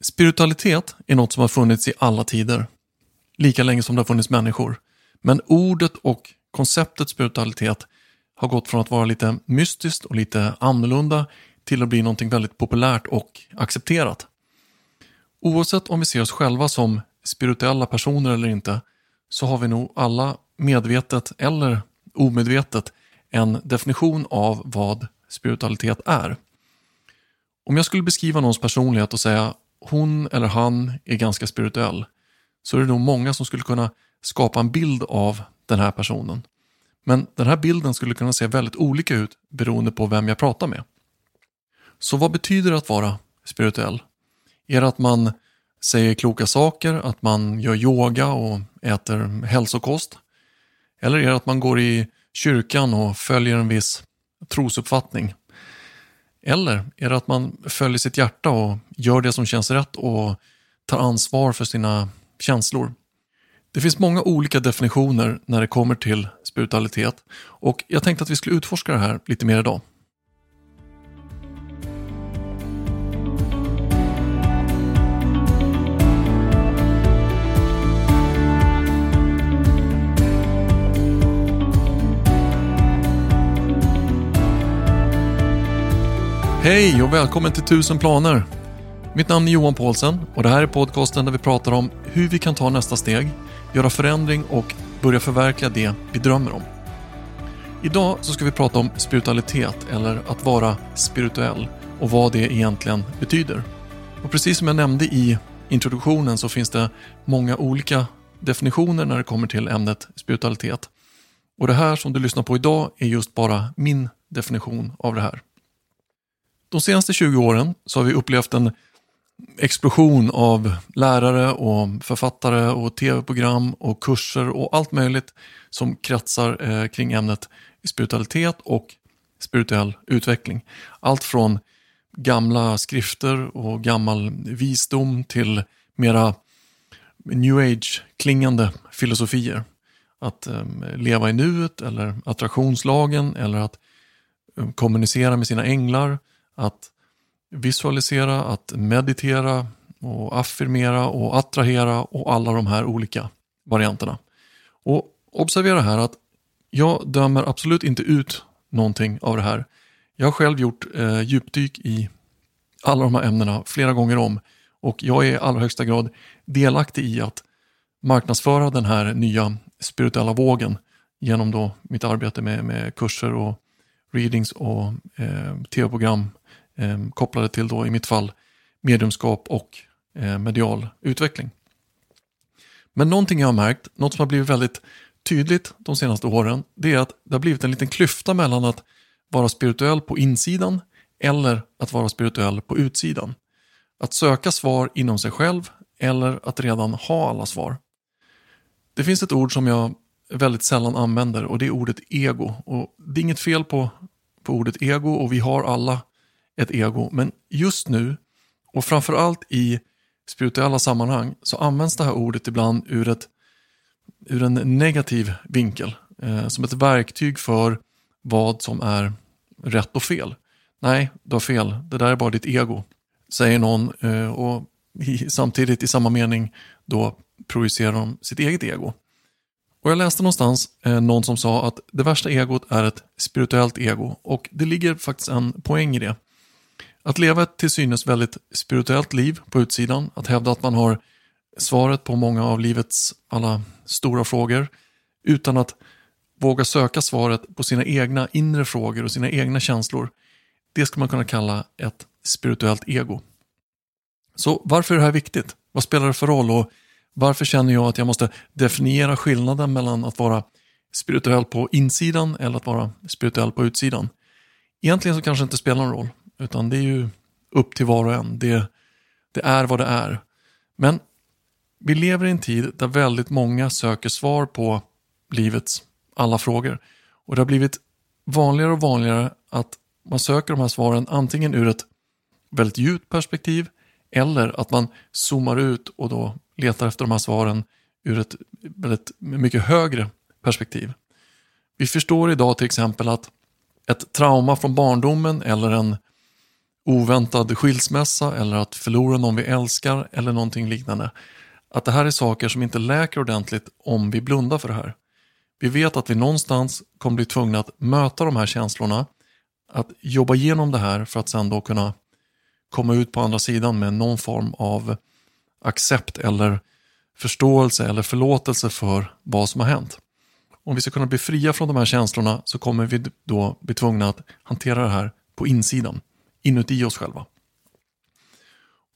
Spiritualitet är något som har funnits i alla tider. Lika länge som det har funnits människor. Men ordet och konceptet spiritualitet har gått från att vara lite mystiskt och lite annorlunda till att bli någonting väldigt populärt och accepterat. Oavsett om vi ser oss själva som spirituella personer eller inte så har vi nog alla medvetet eller omedvetet en definition av vad spiritualitet är. Om jag skulle beskriva någons personlighet och säga hon eller han är ganska spirituell så är det nog många som skulle kunna skapa en bild av den här personen. Men den här bilden skulle kunna se väldigt olika ut beroende på vem jag pratar med. Så vad betyder det att vara spirituell? Är det att man säger kloka saker, att man gör yoga och äter hälsokost? Eller är det att man går i kyrkan och följer en viss trosuppfattning? Eller är det att man följer sitt hjärta och gör det som känns rätt och tar ansvar för sina känslor? Det finns många olika definitioner när det kommer till spiritualitet och jag tänkte att vi skulle utforska det här lite mer idag. Hej och välkommen till 1000 planer. Mitt namn är Johan Paulsen och det här är podcasten där vi pratar om hur vi kan ta nästa steg, göra förändring och börja förverkliga det vi drömmer om. Idag så ska vi prata om spiritualitet eller att vara spirituell och vad det egentligen betyder. Och precis som jag nämnde i introduktionen så finns det många olika definitioner när det kommer till ämnet spiritualitet. Och det här som du lyssnar på idag är just bara min definition av det här. De senaste 20 åren så har vi upplevt en explosion av lärare och författare och tv-program och kurser och allt möjligt som kretsar eh, kring ämnet spiritualitet och spirituell utveckling. Allt från gamla skrifter och gammal visdom till mera new age-klingande filosofier. Att eh, leva i nuet eller attraktionslagen eller att eh, kommunicera med sina änglar att visualisera, att meditera och affirmera och attrahera och alla de här olika varianterna. Och observera här att jag dömer absolut inte ut någonting av det här. Jag har själv gjort eh, djupdyk i alla de här ämnena flera gånger om och jag är i allra högsta grad delaktig i att marknadsföra den här nya spirituella vågen genom då mitt arbete med, med kurser och readings och eh, tv-program eh, kopplade till då i mitt fall mediumskap och eh, medial utveckling. Men någonting jag har märkt, något som har blivit väldigt tydligt de senaste åren, det är att det har blivit en liten klyfta mellan att vara spirituell på insidan eller att vara spirituell på utsidan. Att söka svar inom sig själv eller att redan ha alla svar. Det finns ett ord som jag väldigt sällan använder och det är ordet ego. Och Det är inget fel på, på ordet ego och vi har alla ett ego. Men just nu, och framförallt i spirituella sammanhang, så används det här ordet ibland ur, ett, ur en negativ vinkel. Eh, som ett verktyg för vad som är rätt och fel. Nej, du har fel. Det där är bara ditt ego. Säger någon eh, och i, samtidigt i samma mening då projicerar de sitt eget ego. Och Jag läste någonstans eh, någon som sa att det värsta egot är ett spirituellt ego och det ligger faktiskt en poäng i det. Att leva ett till synes väldigt spirituellt liv på utsidan, att hävda att man har svaret på många av livets alla stora frågor utan att våga söka svaret på sina egna inre frågor och sina egna känslor. Det skulle man kunna kalla ett spirituellt ego. Så varför är det här viktigt? Vad spelar det för roll och varför känner jag att jag måste definiera skillnaden mellan att vara spirituell på insidan eller att vara spirituell på utsidan? Egentligen så kanske det inte spelar någon roll. Utan det är ju upp till var och en. Det, det är vad det är. Men vi lever i en tid där väldigt många söker svar på livets alla frågor. Och det har blivit vanligare och vanligare att man söker de här svaren antingen ur ett väldigt djupt perspektiv eller att man zoomar ut och då letar efter de här svaren ur ett väldigt mycket högre perspektiv. Vi förstår idag till exempel att ett trauma från barndomen eller en oväntad skilsmässa eller att förlora någon vi älskar eller någonting liknande. Att det här är saker som inte läker ordentligt om vi blundar för det här. Vi vet att vi någonstans kommer bli tvungna att möta de här känslorna, att jobba igenom det här för att sen då kunna komma ut på andra sidan med någon form av accept eller förståelse eller förlåtelse för vad som har hänt. Om vi ska kunna bli fria från de här känslorna så kommer vi då bli tvungna att hantera det här på insidan, inuti oss själva.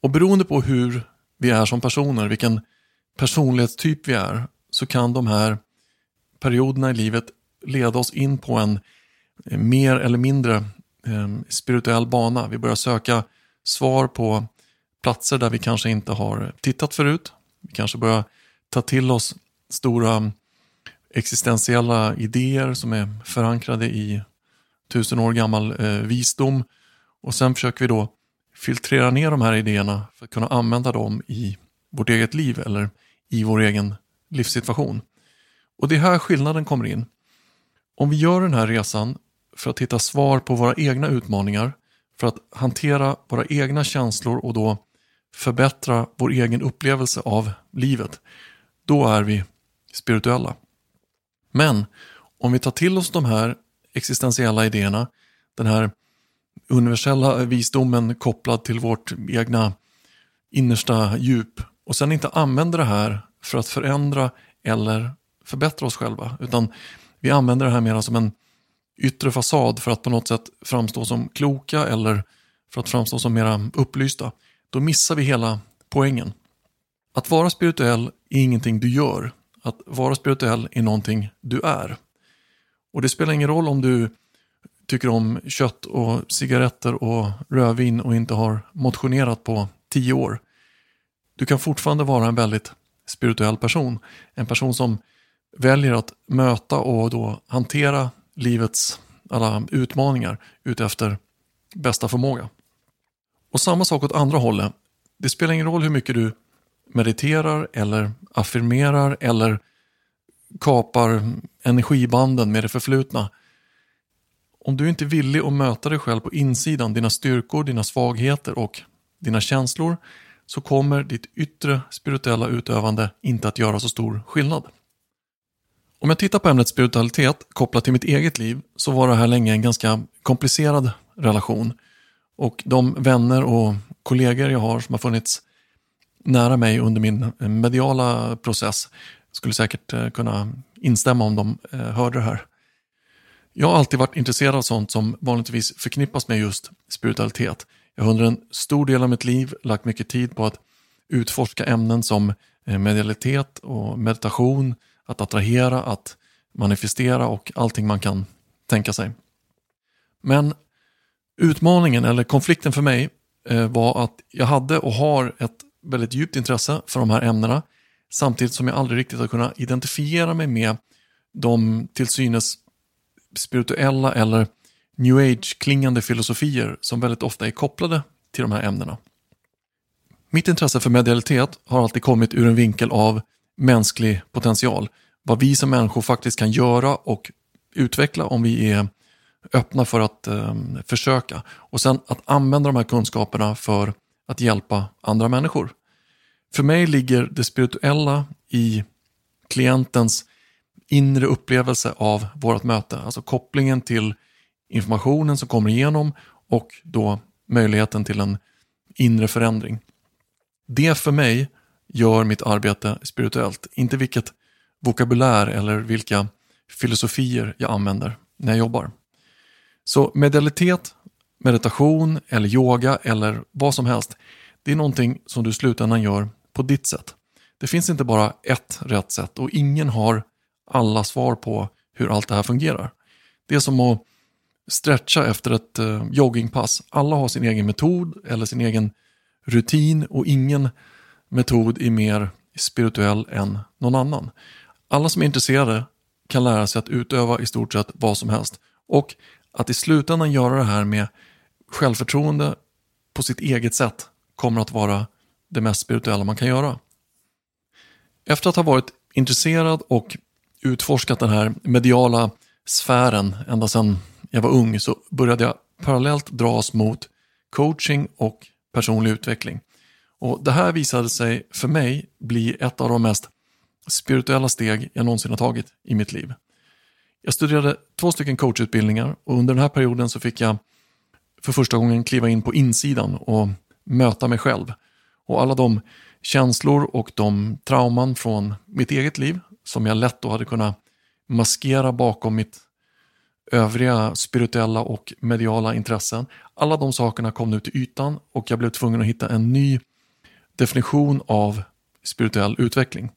Och beroende på hur vi är som personer, vilken personlighetstyp vi är, så kan de här perioderna i livet leda oss in på en eh, mer eller mindre eh, spirituell bana. Vi börjar söka svar på platser där vi kanske inte har tittat förut. Vi kanske börjar ta till oss stora existentiella idéer som är förankrade i tusen år gammal eh, visdom. Och sen försöker vi då filtrera ner de här idéerna för att kunna använda dem i vårt eget liv eller i vår egen livssituation. Och det är här skillnaden kommer in. Om vi gör den här resan för att hitta svar på våra egna utmaningar, för att hantera våra egna känslor och då förbättra vår egen upplevelse av livet, då är vi spirituella. Men om vi tar till oss de här existentiella idéerna, den här universella visdomen kopplad till vårt egna innersta djup och sen inte använder det här för att förändra eller förbättra oss själva, utan vi använder det här mer som en yttre fasad för att på något sätt framstå som kloka eller för att framstå som mera upplysta, då missar vi hela poängen. Att vara spirituell är ingenting du gör. Att vara spirituell är någonting du är. Och det spelar ingen roll om du tycker om kött och cigaretter och rödvin och inte har motionerat på tio år. Du kan fortfarande vara en väldigt spirituell person. En person som väljer att möta och då hantera livets alla utmaningar utefter bästa förmåga. Och samma sak åt andra hållet. Det spelar ingen roll hur mycket du mediterar eller affirmerar eller kapar energibanden med det förflutna. Om du inte är villig att möta dig själv på insidan, dina styrkor, dina svagheter och dina känslor, så kommer ditt yttre spirituella utövande inte att göra så stor skillnad. Om jag tittar på ämnet spiritualitet kopplat till mitt eget liv så var det här länge en ganska komplicerad relation. Och de vänner och kollegor jag har som har funnits nära mig under min eh, mediala process skulle säkert eh, kunna instämma om de eh, hörde det här. Jag har alltid varit intresserad av sånt som vanligtvis förknippas med just spiritualitet. Jag har under en stor del av mitt liv lagt mycket tid på att utforska ämnen som eh, medialitet och meditation, att attrahera, att manifestera och allting man kan tänka sig. Men utmaningen eller konflikten för mig eh, var att jag hade och har ett väldigt djupt intresse för de här ämnena samtidigt som jag aldrig riktigt har kunnat identifiera mig med de till synes spirituella eller new age-klingande filosofier som väldigt ofta är kopplade till de här ämnena. Mitt intresse för medialitet har alltid kommit ur en vinkel av mänsklig potential. Vad vi som människor faktiskt kan göra och utveckla om vi är öppna för att eh, försöka. Och sen att använda de här kunskaperna för att hjälpa andra människor. För mig ligger det spirituella i klientens inre upplevelse av vårt möte. Alltså kopplingen till informationen som kommer igenom och då möjligheten till en inre förändring. Det för mig gör mitt arbete spirituellt, inte vilket vokabulär eller vilka filosofier jag använder när jag jobbar. Så medialitet, meditation eller yoga eller vad som helst, det är någonting som du i slutändan gör på ditt sätt. Det finns inte bara ett rätt sätt och ingen har alla svar på hur allt det här fungerar. Det är som att stretcha efter ett eh, joggingpass. Alla har sin egen metod eller sin egen rutin och ingen metod är mer spirituell än någon annan. Alla som är intresserade kan lära sig att utöva i stort sett vad som helst och att i slutändan göra det här med självförtroende på sitt eget sätt kommer att vara det mest spirituella man kan göra. Efter att ha varit intresserad och utforskat den här mediala sfären ända sedan jag var ung så började jag parallellt dras mot coaching och personlig utveckling. Och Det här visade sig för mig bli ett av de mest spirituella steg jag någonsin har tagit i mitt liv. Jag studerade två stycken coachutbildningar och under den här perioden så fick jag för första gången kliva in på insidan och möta mig själv. Och alla de känslor och de trauman från mitt eget liv som jag lätt då hade kunnat maskera bakom mitt övriga spirituella och mediala intressen. Alla de sakerna kom nu till ytan och jag blev tvungen att hitta en ny definition av spirituell utveckling.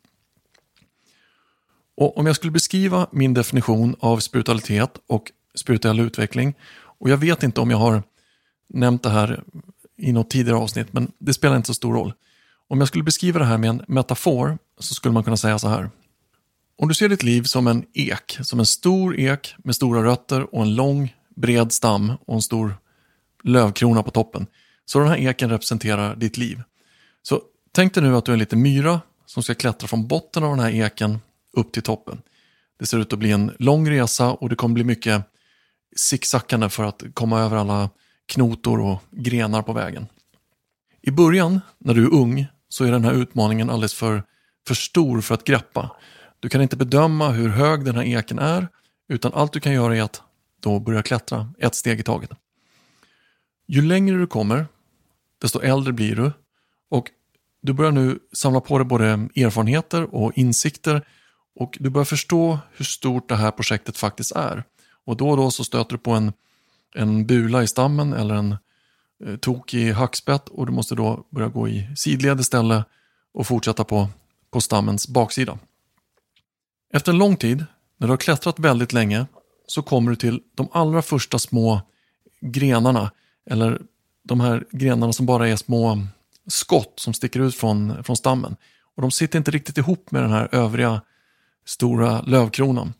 Och Om jag skulle beskriva min definition av spiritualitet och spirituell utveckling och jag vet inte om jag har nämnt det här i något tidigare avsnitt men det spelar inte så stor roll. Om jag skulle beskriva det här med en metafor så skulle man kunna säga så här. Om du ser ditt liv som en ek, som en stor ek med stora rötter och en lång bred stam och en stor lövkrona på toppen. Så den här eken representerar ditt liv. Så tänk dig nu att du är en liten myra som ska klättra från botten av den här eken upp till toppen. Det ser ut att bli en lång resa och det kommer bli mycket sicksackande för att komma över alla knotor och grenar på vägen. I början, när du är ung, så är den här utmaningen alldeles för, för stor för att greppa. Du kan inte bedöma hur hög den här eken är, utan allt du kan göra är att då börja klättra ett steg i taget. Ju längre du kommer, desto äldre blir du och du börjar nu samla på dig både erfarenheter och insikter och du börjar förstå hur stort det här projektet faktiskt är. Och då och då så stöter du på en, en bula i stammen eller en eh, tokig hackspett och du måste då börja gå i sidled istället och fortsätta på, på stammens baksida. Efter en lång tid, när du har klättrat väldigt länge, så kommer du till de allra första små grenarna, eller de här grenarna som bara är små skott som sticker ut från, från stammen. Och De sitter inte riktigt ihop med den här övriga stora lövkronan.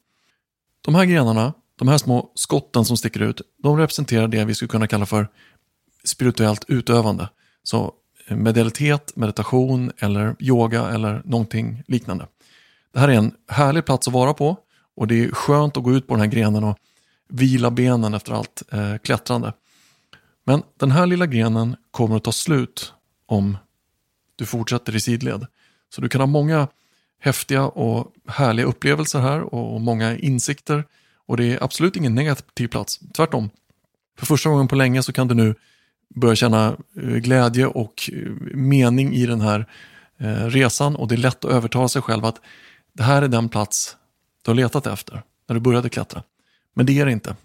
De här grenarna, de här små skotten som sticker ut, de representerar det vi skulle kunna kalla för spirituellt utövande. Så eh, medialitet, meditation eller yoga eller någonting liknande. Det här är en härlig plats att vara på och det är skönt att gå ut på den här grenen och vila benen efter allt eh, klättrande. Men den här lilla grenen kommer att ta slut om du fortsätter i sidled. Så du kan ha många häftiga och härliga upplevelser här och många insikter. Och det är absolut ingen negativ plats, tvärtom. För första gången på länge så kan du nu börja känna eh, glädje och eh, mening i den här eh, resan och det är lätt att övertala sig själv att det här är den plats du har letat efter när du började klättra. Men det är det inte.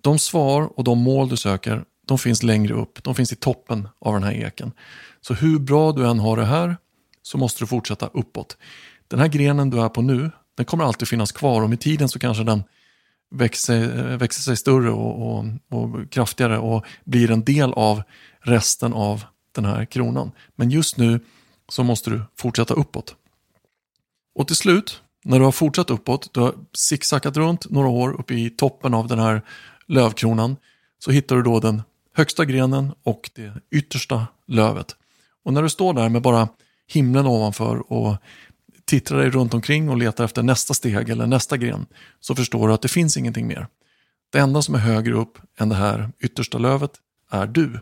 De svar och de mål du söker, de finns längre upp. De finns i toppen av den här eken. Så hur bra du än har det här så måste du fortsätta uppåt. Den här grenen du är på nu, den kommer alltid finnas kvar och med tiden så kanske den växer, växer sig större och, och, och kraftigare och blir en del av resten av den här kronan. Men just nu så måste du fortsätta uppåt. Och till slut, när du har fortsatt uppåt, du har zigzackat runt några år uppe i toppen av den här lövkronan, så hittar du då den högsta grenen och det yttersta lövet. Och när du står där med bara himlen ovanför och tittar dig runt omkring och letar efter nästa steg eller nästa gren så förstår du att det finns ingenting mer. Det enda som är högre upp än det här yttersta lövet är du.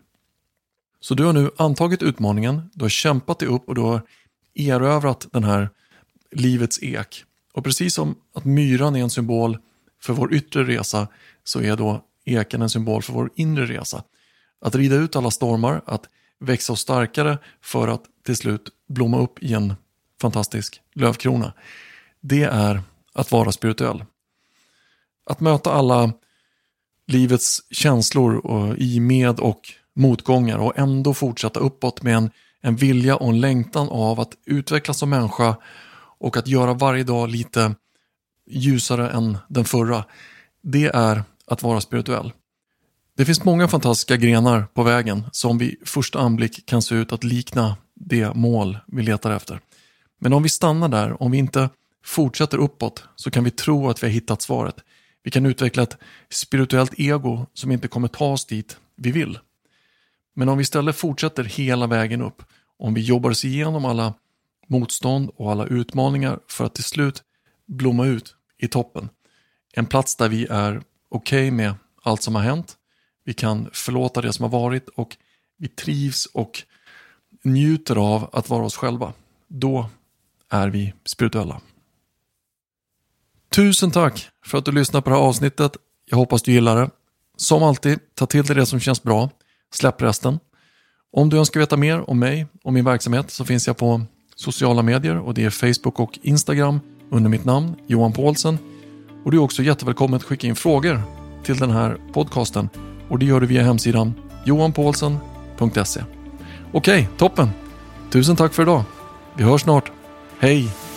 Så du har nu antagit utmaningen, du har kämpat dig upp och du har erövrat den här livets ek. Och precis som att myran är en symbol för vår yttre resa så är då eken en symbol för vår inre resa. Att rida ut alla stormar, att växa oss starkare för att till slut blomma upp i en fantastisk lövkrona. Det är att vara spirituell. Att möta alla livets känslor och i med och motgångar och ändå fortsätta uppåt med en, en vilja och en längtan av att utvecklas som människa och att göra varje dag lite ljusare än den förra. Det är att vara spirituell. Det finns många fantastiska grenar på vägen som vid första anblick kan se ut att likna det mål vi letar efter. Men om vi stannar där, om vi inte fortsätter uppåt, så kan vi tro att vi har hittat svaret. Vi kan utveckla ett spirituellt ego som inte kommer ta oss dit vi vill. Men om vi istället fortsätter hela vägen upp, om vi jobbar oss igenom alla motstånd och alla utmaningar för att till slut blomma ut i toppen. En plats där vi är okej okay med allt som har hänt. vi kan förlåta det som har varit och vi trivs och njuter av att vara oss själva, då är vi spirituella. Tusen tack för att du lyssnade på det här avsnittet. Jag hoppas du gillar det. Som alltid, ta till dig det som känns bra. Släpp resten. Om du önskar veta mer om mig och min verksamhet så finns jag på sociala medier och det är Facebook och Instagram under mitt namn Johan Paulsen. Och du är också jättevälkommen att skicka in frågor till den här podcasten och det gör du via hemsidan johanpaulsen.se. Okej, toppen! Tusen tack för idag. Vi hörs snart. Hej!